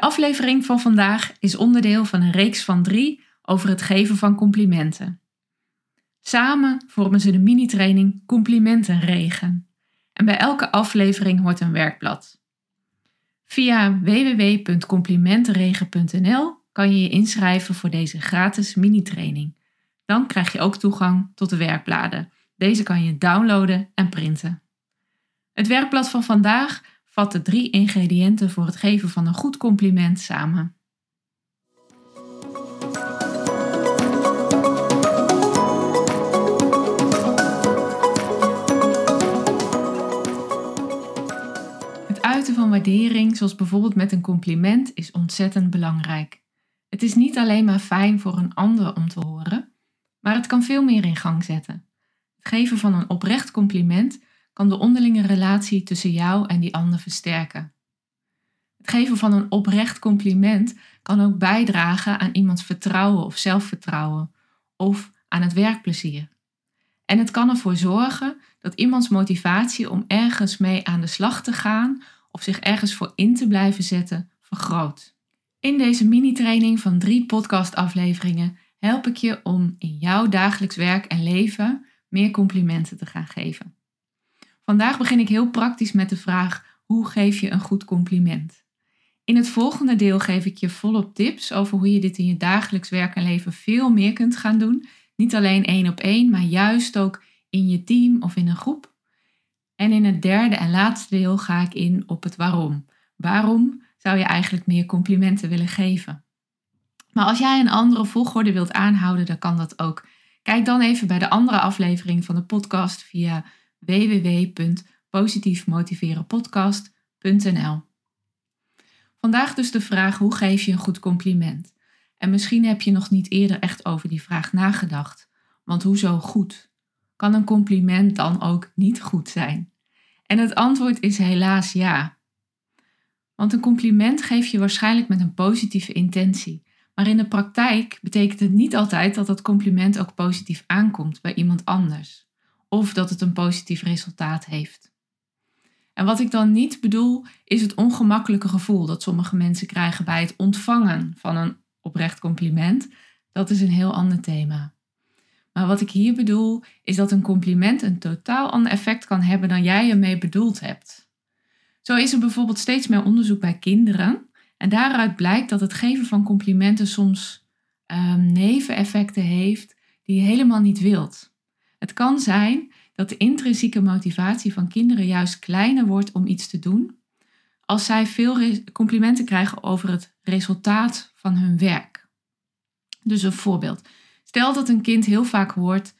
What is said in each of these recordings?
De aflevering van vandaag is onderdeel van een reeks van drie over het geven van complimenten. Samen vormen ze de mini-training Complimentenregen. En bij elke aflevering hoort een werkblad. Via www.complimentenregen.nl kan je je inschrijven voor deze gratis mini-training. Dan krijg je ook toegang tot de werkbladen. Deze kan je downloaden en printen. Het werkblad van vandaag vat de drie ingrediënten voor het geven van een goed compliment samen. Het uiten van waardering, zoals bijvoorbeeld met een compliment, is ontzettend belangrijk. Het is niet alleen maar fijn voor een ander om te horen, maar het kan veel meer in gang zetten. Het geven van een oprecht compliment kan de onderlinge relatie tussen jou en die ander versterken. Het geven van een oprecht compliment kan ook bijdragen aan iemands vertrouwen of zelfvertrouwen of aan het werkplezier. En het kan ervoor zorgen dat iemands motivatie om ergens mee aan de slag te gaan of zich ergens voor in te blijven zetten vergroot. In deze mini-training van drie podcastafleveringen help ik je om in jouw dagelijks werk en leven meer complimenten te gaan geven. Vandaag begin ik heel praktisch met de vraag: hoe geef je een goed compliment? In het volgende deel geef ik je volop tips over hoe je dit in je dagelijks werk en leven veel meer kunt gaan doen. Niet alleen één op één, maar juist ook in je team of in een groep. En in het derde en laatste deel ga ik in op het waarom. Waarom zou je eigenlijk meer complimenten willen geven? Maar als jij een andere volgorde wilt aanhouden, dan kan dat ook. Kijk dan even bij de andere aflevering van de podcast via www.positiefmotiverenpodcast.nl. Vandaag dus de vraag: hoe geef je een goed compliment? En misschien heb je nog niet eerder echt over die vraag nagedacht. Want hoezo goed? Kan een compliment dan ook niet goed zijn? En het antwoord is helaas ja. Want een compliment geef je waarschijnlijk met een positieve intentie. Maar in de praktijk betekent het niet altijd dat dat compliment ook positief aankomt bij iemand anders of dat het een positief resultaat heeft. En wat ik dan niet bedoel, is het ongemakkelijke gevoel dat sommige mensen krijgen bij het ontvangen van een oprecht compliment. Dat is een heel ander thema. Maar wat ik hier bedoel, is dat een compliment een totaal ander effect kan hebben dan jij ermee bedoeld hebt. Zo is er bijvoorbeeld steeds meer onderzoek bij kinderen. En daaruit blijkt dat het geven van complimenten soms um, neveneffecten heeft die je helemaal niet wilt. Het kan zijn dat de intrinsieke motivatie van kinderen juist kleiner wordt om iets te doen als zij veel complimenten krijgen over het resultaat van hun werk. Dus een voorbeeld. Stel dat een kind heel vaak hoort: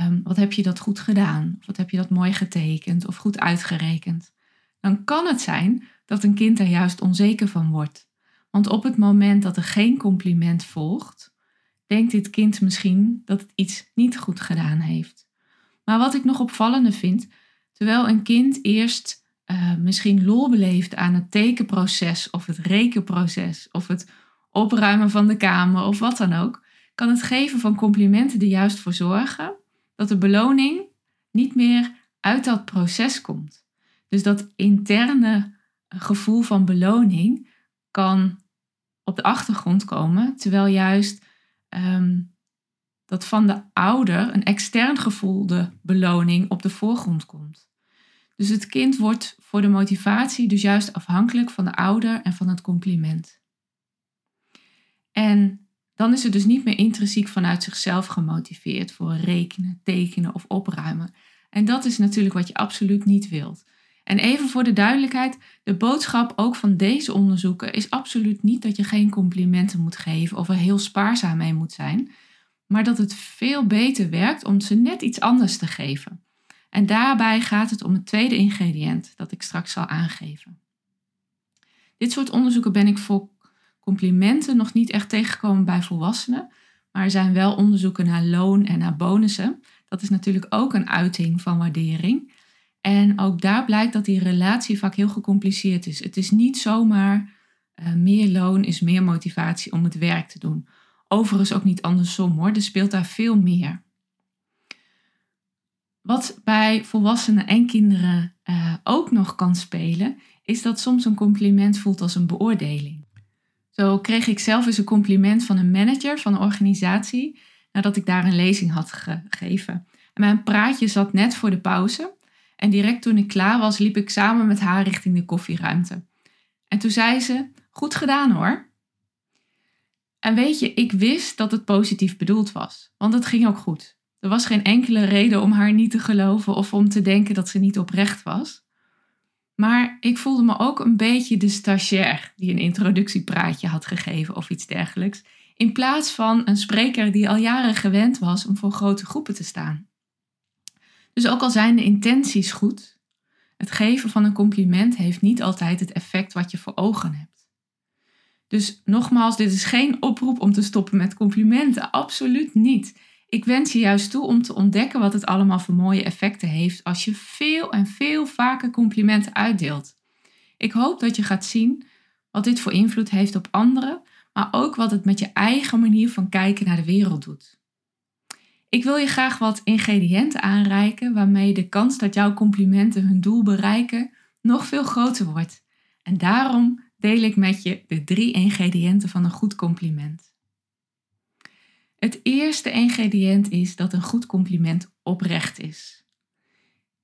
um, Wat heb je dat goed gedaan? Of wat heb je dat mooi getekend of goed uitgerekend? Dan kan het zijn dat een kind er juist onzeker van wordt. Want op het moment dat er geen compliment volgt, denkt dit kind misschien dat het iets niet goed gedaan heeft. Maar wat ik nog opvallender vind, terwijl een kind eerst uh, misschien lol beleeft aan het tekenproces of het rekenproces of het opruimen van de kamer of wat dan ook, kan het geven van complimenten er juist voor zorgen dat de beloning niet meer uit dat proces komt. Dus dat interne gevoel van beloning kan op de achtergrond komen, terwijl juist Ehm, dat van de ouder een extern gevoelde beloning op de voorgrond komt. Dus het kind wordt voor de motivatie dus juist afhankelijk van de ouder en van het compliment. En dan is het dus niet meer intrinsiek vanuit zichzelf gemotiveerd voor rekenen, tekenen of opruimen. En dat is natuurlijk wat je absoluut niet wilt. En even voor de duidelijkheid, de boodschap ook van deze onderzoeken is absoluut niet dat je geen complimenten moet geven of er heel spaarzaam mee moet zijn, maar dat het veel beter werkt om ze net iets anders te geven. En daarbij gaat het om het tweede ingrediënt dat ik straks zal aangeven. Dit soort onderzoeken ben ik voor complimenten nog niet echt tegengekomen bij volwassenen, maar er zijn wel onderzoeken naar loon en naar bonussen. Dat is natuurlijk ook een uiting van waardering. En ook daar blijkt dat die relatie vaak heel gecompliceerd is. Het is niet zomaar uh, meer loon is meer motivatie om het werk te doen. Overigens ook niet andersom hoor, er speelt daar veel meer. Wat bij volwassenen en kinderen uh, ook nog kan spelen, is dat soms een compliment voelt als een beoordeling. Zo kreeg ik zelf eens een compliment van een manager van een organisatie nadat ik daar een lezing had gegeven. En mijn praatje zat net voor de pauze en direct toen ik klaar was, liep ik samen met haar richting de koffieruimte. En toen zei ze: Goed gedaan hoor. En weet je, ik wist dat het positief bedoeld was, want het ging ook goed. Er was geen enkele reden om haar niet te geloven of om te denken dat ze niet oprecht was. Maar ik voelde me ook een beetje de stagiair die een introductiepraatje had gegeven of iets dergelijks, in plaats van een spreker die al jaren gewend was om voor grote groepen te staan. Dus ook al zijn de intenties goed, het geven van een compliment heeft niet altijd het effect wat je voor ogen hebt. Dus nogmaals, dit is geen oproep om te stoppen met complimenten, absoluut niet. Ik wens je juist toe om te ontdekken wat het allemaal voor mooie effecten heeft als je veel en veel vaker complimenten uitdeelt. Ik hoop dat je gaat zien wat dit voor invloed heeft op anderen, maar ook wat het met je eigen manier van kijken naar de wereld doet. Ik wil je graag wat ingrediënten aanreiken waarmee de kans dat jouw complimenten hun doel bereiken nog veel groter wordt. En daarom deel ik met je de drie ingrediënten van een goed compliment. Het eerste ingrediënt is dat een goed compliment oprecht is.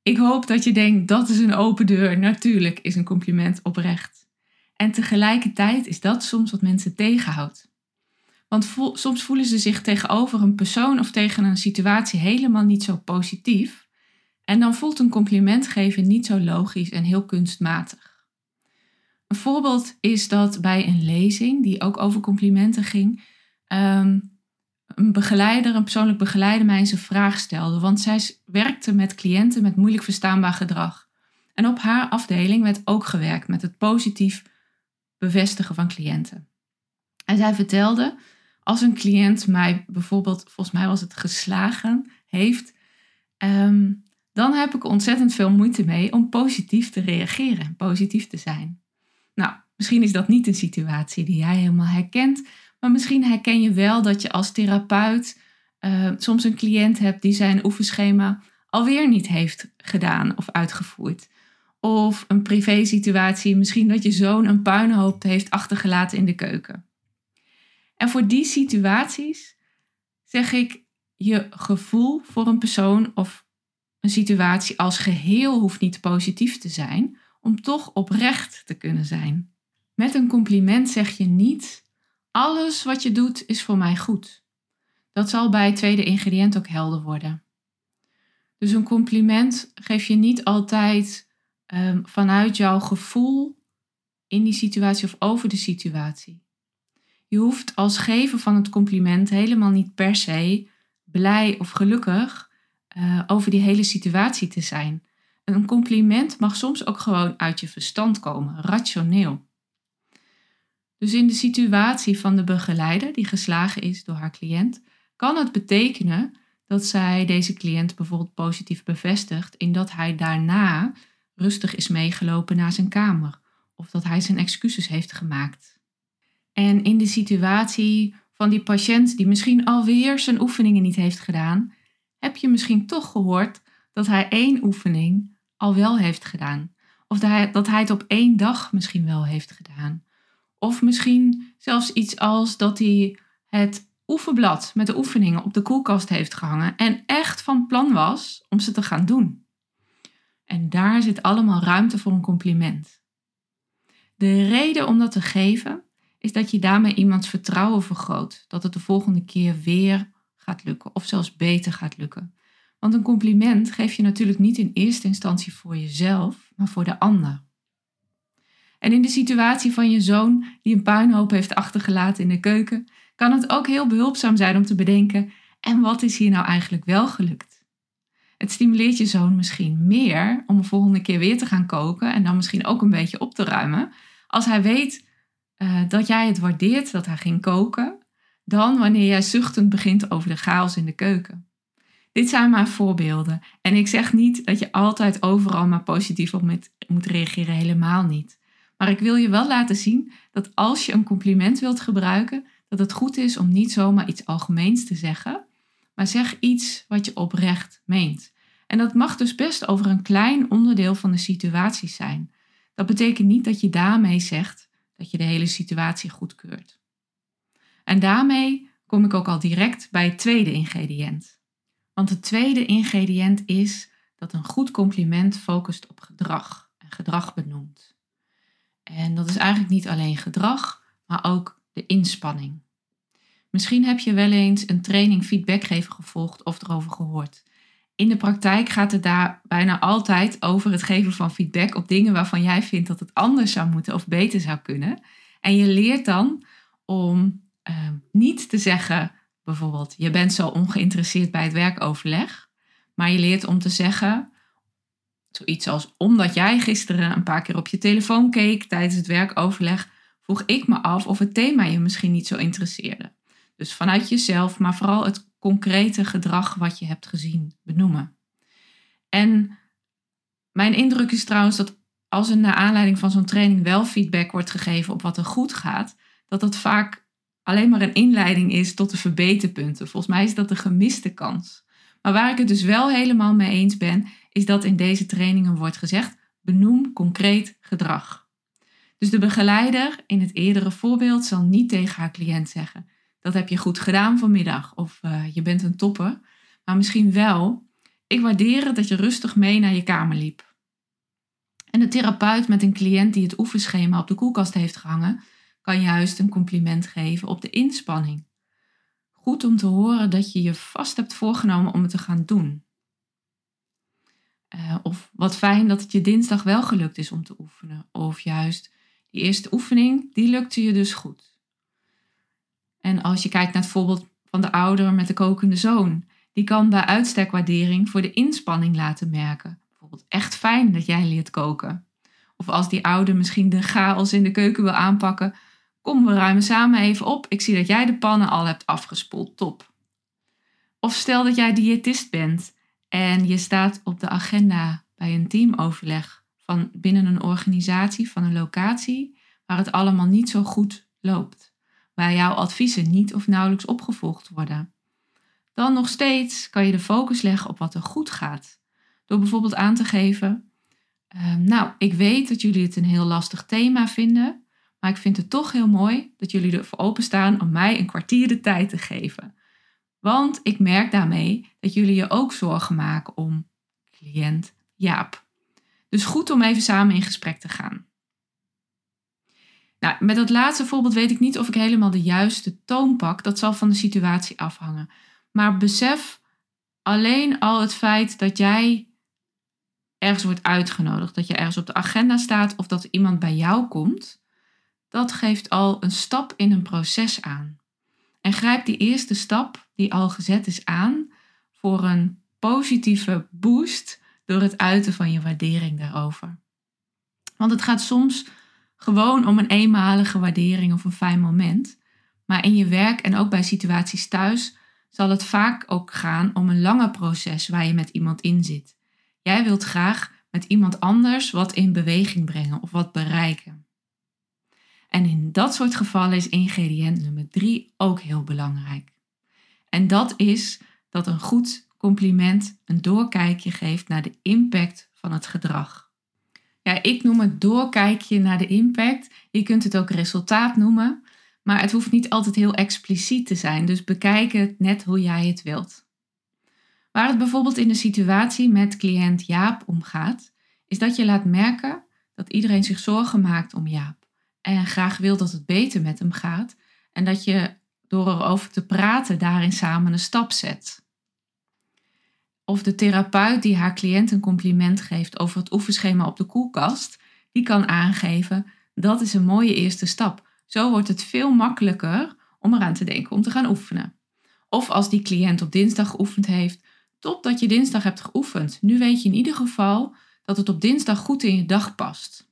Ik hoop dat je denkt dat is een open deur. Natuurlijk is een compliment oprecht. En tegelijkertijd is dat soms wat mensen tegenhoudt. Want soms voelen ze zich tegenover een persoon of tegen een situatie helemaal niet zo positief. En dan voelt een compliment geven niet zo logisch en heel kunstmatig. Een voorbeeld is dat bij een lezing, die ook over complimenten ging, ehm, een begeleider, een persoonlijk begeleider, mij een vraag stelde. Want zij werkte met cliënten met moeilijk verstaanbaar gedrag. En op haar afdeling werd ook gewerkt met het positief bevestigen van cliënten. En zij vertelde, als een cliënt mij bijvoorbeeld, volgens mij was het geslagen, heeft, ehm, dan heb ik ontzettend veel moeite mee om positief te reageren, positief te zijn. Nou, misschien is dat niet een situatie die jij helemaal herkent, maar misschien herken je wel dat je als therapeut uh, soms een cliënt hebt die zijn oefenschema alweer niet heeft gedaan of uitgevoerd. Of een privé situatie, misschien dat je zoon een puinhoop heeft achtergelaten in de keuken. En voor die situaties zeg ik, je gevoel voor een persoon of een situatie als geheel hoeft niet positief te zijn, om toch oprecht te kunnen zijn. Met een compliment zeg je niet, alles wat je doet is voor mij goed. Dat zal bij het tweede ingrediënt ook helder worden. Dus een compliment geef je niet altijd um, vanuit jouw gevoel in die situatie of over de situatie. Je hoeft als gever van het compliment helemaal niet per se blij of gelukkig uh, over die hele situatie te zijn. Een compliment mag soms ook gewoon uit je verstand komen, rationeel. Dus in de situatie van de begeleider die geslagen is door haar cliënt, kan het betekenen dat zij deze cliënt bijvoorbeeld positief bevestigt in dat hij daarna rustig is meegelopen naar zijn kamer of dat hij zijn excuses heeft gemaakt. En in de situatie van die patiënt die misschien alweer zijn oefeningen niet heeft gedaan, heb je misschien toch gehoord dat hij één oefening al wel heeft gedaan. Of dat hij, het op één dag misschien wel heeft gedaan. Of misschien zelfs iets als dat hij het oefenblad met de oefeningen op de koelkast heeft gehangen en echt van plan was om ze te gaan doen. En daar zit allemaal ruimte voor een compliment. De reden om dat te geven is dat je daarmee iemands vertrouwen vergroot dat het de volgende keer weer gaat lukken of zelfs beter gaat lukken. Want een compliment geef je natuurlijk niet in eerste instantie voor jezelf, maar voor de ander. En in de situatie van je zoon die een puinhoop heeft achtergelaten in de keuken, kan het ook heel behulpzaam zijn om te bedenken: en wat is hier nou eigenlijk wel gelukt? Het stimuleert je zoon misschien meer om de volgende keer weer te gaan koken en dan misschien ook een beetje op te ruimen. Als hij weet uh, dat jij het waardeert dat hij ging koken, dan wanneer jij zuchtend begint over de chaos in de keuken. Dit zijn maar voorbeelden. En ik zeg niet dat je altijd overal maar positief op moet reageren, helemaal niet. Maar ik wil je wel laten zien dat als je een compliment wilt gebruiken, dat het goed is om niet zomaar iets algemeens te zeggen, maar zeg iets wat je oprecht meent. En dat mag dus best over een klein onderdeel van de situatie zijn. Dat betekent niet dat je daarmee zegt dat je de hele situatie goedkeurt. En daarmee kom ik ook al direct bij het tweede ingrediënt. Want het tweede ingrediënt is dat een goed compliment focust op gedrag en gedrag benoemt. En dat is eigenlijk niet alleen gedrag, maar ook de inspanning. Misschien heb je wel eens een training feedbackgever gevolgd of erover gehoord. In de praktijk gaat het daar bijna altijd over het geven van feedback op dingen waarvan jij vindt dat het anders zou moeten of beter zou kunnen. En je leert dan om uh, niet te zeggen, bijvoorbeeld, je bent zo ongeïnteresseerd bij het werkoverleg, maar je leert om te zeggen, zoiets als, omdat jij gisteren een paar keer op je telefoon keek tijdens het werkoverleg, vroeg ik me af of het thema je misschien niet zo interesseerde. Dus vanuit jezelf, maar vooral het concrete gedrag wat je hebt gezien benoemen. En mijn indruk is trouwens dat als er naar aanleiding van zo'n training wel feedback wordt gegeven op wat er goed gaat, dat dat vaak alleen maar een inleiding is tot de verbeterpunten. Volgens mij is dat de gemiste kans. Maar waar ik het dus wel helemaal mee eens ben, is dat in deze trainingen wordt gezegd: benoem concreet gedrag. Dus de begeleider in het eerdere voorbeeld zal niet tegen haar cliënt zeggen: dat heb je goed gedaan vanmiddag of uh, je bent een topper. Maar misschien wel, ik waardeer het dat je rustig mee naar je kamer liep. En de therapeut met een cliënt die het oefenschema op de koelkast heeft gehangen, kan juist een compliment geven op de inspanning. Goed om te horen dat je je vast hebt voorgenomen om het te gaan doen. Uh, of wat fijn dat het je dinsdag wel gelukt is om te oefenen. Of juist die eerste oefening, die lukte je dus goed. En als je kijkt naar het voorbeeld van de ouder met de kokende zoon, die kan bij uitstek waardering voor de inspanning laten merken. Bijvoorbeeld echt fijn dat jij leert koken. Of als die ouder misschien de chaos in de keuken wil aanpakken, kom we ruimen samen even op. Ik zie dat jij de pannen al hebt afgespoeld. Top. Of stel dat jij diëtist bent en je staat op de agenda bij een teamoverleg van binnen een organisatie, van een locatie, waar het allemaal niet zo goed loopt waar jouw adviezen niet of nauwelijks opgevolgd worden. Dan nog steeds kan je de focus leggen op wat er goed gaat. Door bijvoorbeeld aan te geven: ehm, Nou, ik weet dat jullie het een heel lastig thema vinden, maar ik vind het toch heel mooi dat jullie ervoor openstaan om mij een kwartier de tijd te geven. Want ik merk daarmee dat jullie je ook zorgen maken om cliënt Jaap. Dus goed om even samen in gesprek te gaan. Nou, met dat laatste voorbeeld weet ik niet of ik helemaal de juiste toon pak. Dat zal van de situatie afhangen. Maar besef alleen al het feit dat jij ergens wordt uitgenodigd, dat je ergens op de agenda staat of dat iemand bij jou komt, dat geeft al een stap in een proces aan. En grijp die eerste stap die al gezet is aan voor een positieve boost door het uiten van je waardering daarover. Want het gaat soms gewoon om een eenmalige waardering of een fijn moment. Maar in je werk en ook bij situaties thuis zal het vaak ook gaan om een langer proces waar je met iemand in zit. Jij wilt graag met iemand anders wat in beweging brengen of wat bereiken. En in dat soort gevallen is ingrediënt nummer drie ook heel belangrijk. En dat is dat een goed compliment een doorkijkje geeft naar de impact van het gedrag. Ja, ik noem het doorkijkje naar de impact. Je kunt het ook resultaat noemen, maar het hoeft niet altijd heel expliciet te zijn. Dus bekijk het net hoe jij het wilt. Waar het bijvoorbeeld in de situatie met cliënt Jaap om gaat, is dat je laat merken dat iedereen zich zorgen maakt om Jaap en graag wil dat het beter met hem gaat en dat je door erover te praten daarin samen een stap zet. Of de therapeut die haar cliënt een compliment geeft over het oefenschema op de koelkast, die kan aangeven dat is een mooie eerste stap. Zo wordt het veel makkelijker om eraan te denken om te gaan oefenen. Of als die cliënt op dinsdag geoefend heeft, top dat je dinsdag hebt geoefend. Nu weet je in ieder geval dat het op dinsdag goed in je dag past.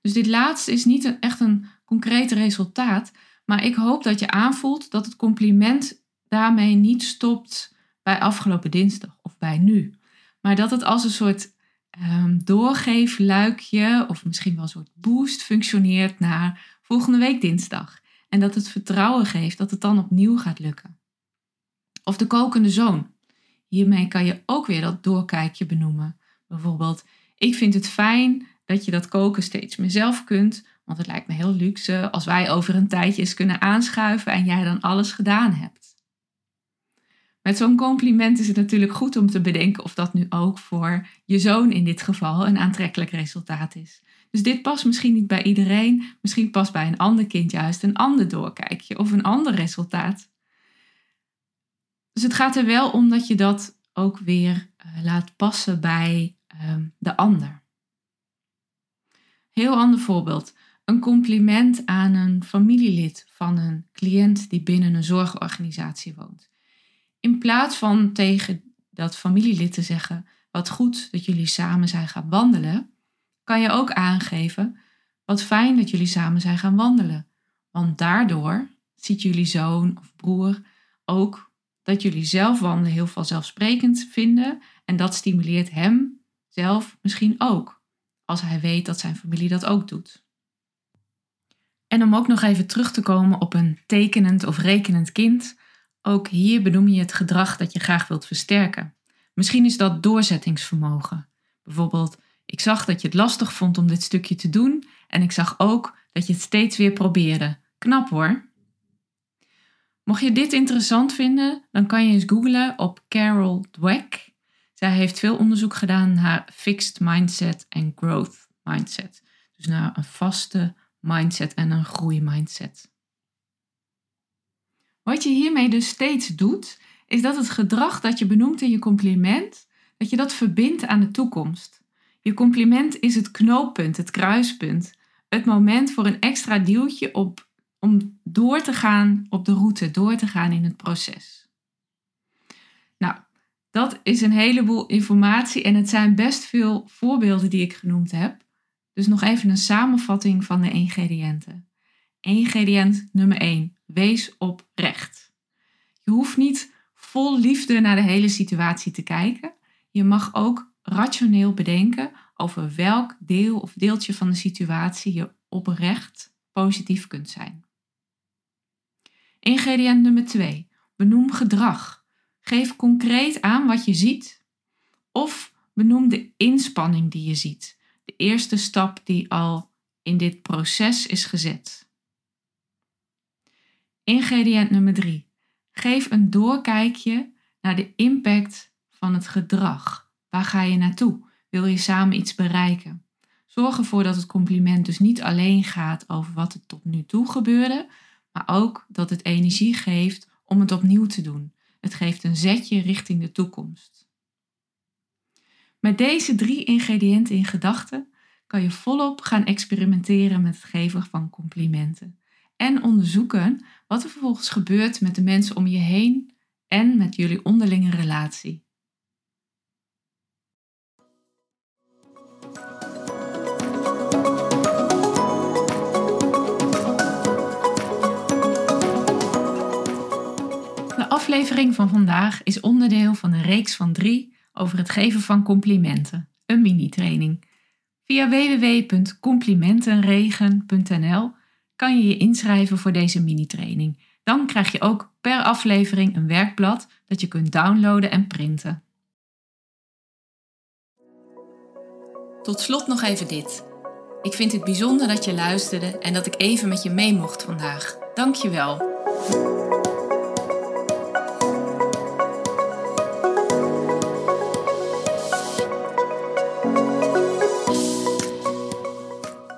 Dus dit laatste is niet echt een concreet resultaat, maar ik hoop dat je aanvoelt dat het compliment daarmee niet stopt bij afgelopen dinsdag of bij nu. Maar dat het als een soort um, doorgeefluikje of misschien wel een soort boost functioneert naar volgende week dinsdag. En dat het vertrouwen geeft dat het dan opnieuw gaat lukken. Of de kokende zoon. Hiermee kan je ook weer dat doorkijkje benoemen. Bijvoorbeeld, ik vind het fijn dat je dat koken steeds meer zelf kunt, want het lijkt me heel luxe als wij over een tijdje eens kunnen aanschuiven en jij dan alles gedaan hebt. Met zo'n compliment is het natuurlijk goed om te bedenken of dat nu ook voor je zoon in dit geval een aantrekkelijk resultaat is. Dus dit past misschien niet bij iedereen, misschien past bij een ander kind juist een ander doorkijkje of een ander resultaat. Dus het gaat er wel om dat je dat ook weer uh, laat passen bij uh, de ander. Heel ander voorbeeld. Een compliment aan een familielid van een cliënt die binnen een zorgorganisatie woont. In plaats van tegen dat familielid te zeggen: Wat goed dat jullie samen zijn gaan wandelen, kan je ook aangeven: Wat fijn dat jullie samen zijn gaan wandelen. Want daardoor ziet jullie zoon of broer ook dat jullie zelf wandelen heel vanzelfsprekend vinden en dat stimuleert hem zelf misschien ook, als hij weet dat zijn familie dat ook doet. En om ook nog even terug te komen op een tekenend of rekenend kind, ook hier benoem je het gedrag dat je graag wilt versterken. Misschien is dat doorzettingsvermogen. Bijvoorbeeld, ik zag dat je het lastig vond om dit stukje te doen en ik zag ook dat je het steeds weer probeerde. Knap hoor. Mocht je dit interessant vinden, dan kan je eens googlen op Carol Dweck. Zij heeft veel onderzoek gedaan naar fixed mindset en growth mindset. Dus naar een vaste mindset en een groeimindset. Wat je hiermee dus steeds doet, is dat het gedrag dat je benoemt in je compliment, dat je dat verbindt aan de toekomst. Je compliment is het knooppunt, het kruispunt, het moment voor een extra duwtje op, om door te gaan op de route, door te gaan in het proces. Nou, dat is een heleboel informatie en het zijn best veel voorbeelden die ik genoemd heb. Dus nog even een samenvatting van de ingrediënten. Ingrediënt nummer 1. Wees oprecht. Je hoeft niet vol liefde naar de hele situatie te kijken. Je mag ook rationeel bedenken over welk deel of deeltje van de situatie je oprecht positief kunt zijn. Ingrediënt nummer 2. Benoem gedrag. Geef concreet aan wat je ziet of benoem de inspanning die je ziet. De eerste stap die al in dit proces is gezet. Ingrediënt nummer drie. Geef een doorkijkje naar de impact van het gedrag. Waar ga je naartoe? Wil je samen iets bereiken? Zorg ervoor dat het compliment dus niet alleen gaat over wat er tot nu toe gebeurde, maar ook dat het energie geeft om het opnieuw te doen. Het geeft een zetje richting de toekomst. Met deze drie ingrediënten in gedachten kan je volop gaan experimenteren met het geven van complimenten en onderzoeken wat er vervolgens gebeurt met de mensen om je heen en met jullie onderlinge relatie. De aflevering van vandaag is onderdeel van een reeks van drie over het geven van complimenten, een mini-training. Via www.complimentenregen.nl kan je je inschrijven voor deze mini-training. Dan krijg je ook per aflevering een werkblad dat je kunt downloaden en printen. Tot slot nog even dit. Ik vind het bijzonder dat je luisterde en dat ik even met je mee mocht vandaag. Dank je wel.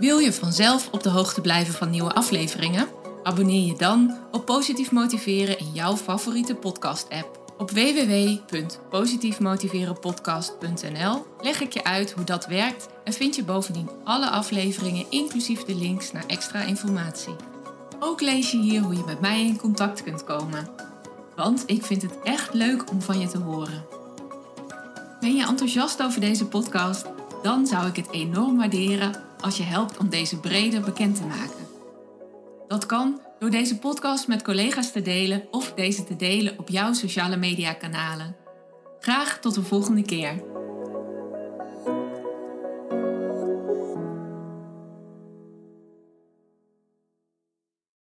Wil je vanzelf op de hoogte blijven van nieuwe afleveringen? Abonneer je dan op Positief Motiveren in jouw favoriete podcast-app. Op www.positiefmotiverenpodcast.nl leg ik je uit hoe dat werkt en vind je bovendien alle afleveringen inclusief de links naar extra informatie. Ook lees je hier hoe je met mij in contact kunt komen. Want ik vind het echt leuk om van je te horen. Ben je enthousiast over deze podcast? Dan zou ik het enorm waarderen als je helpt om deze breder bekend te maken. Dat kan door deze podcast met collega's te delen of deze te delen op jouw sociale media kanalen. Graag tot de volgende keer.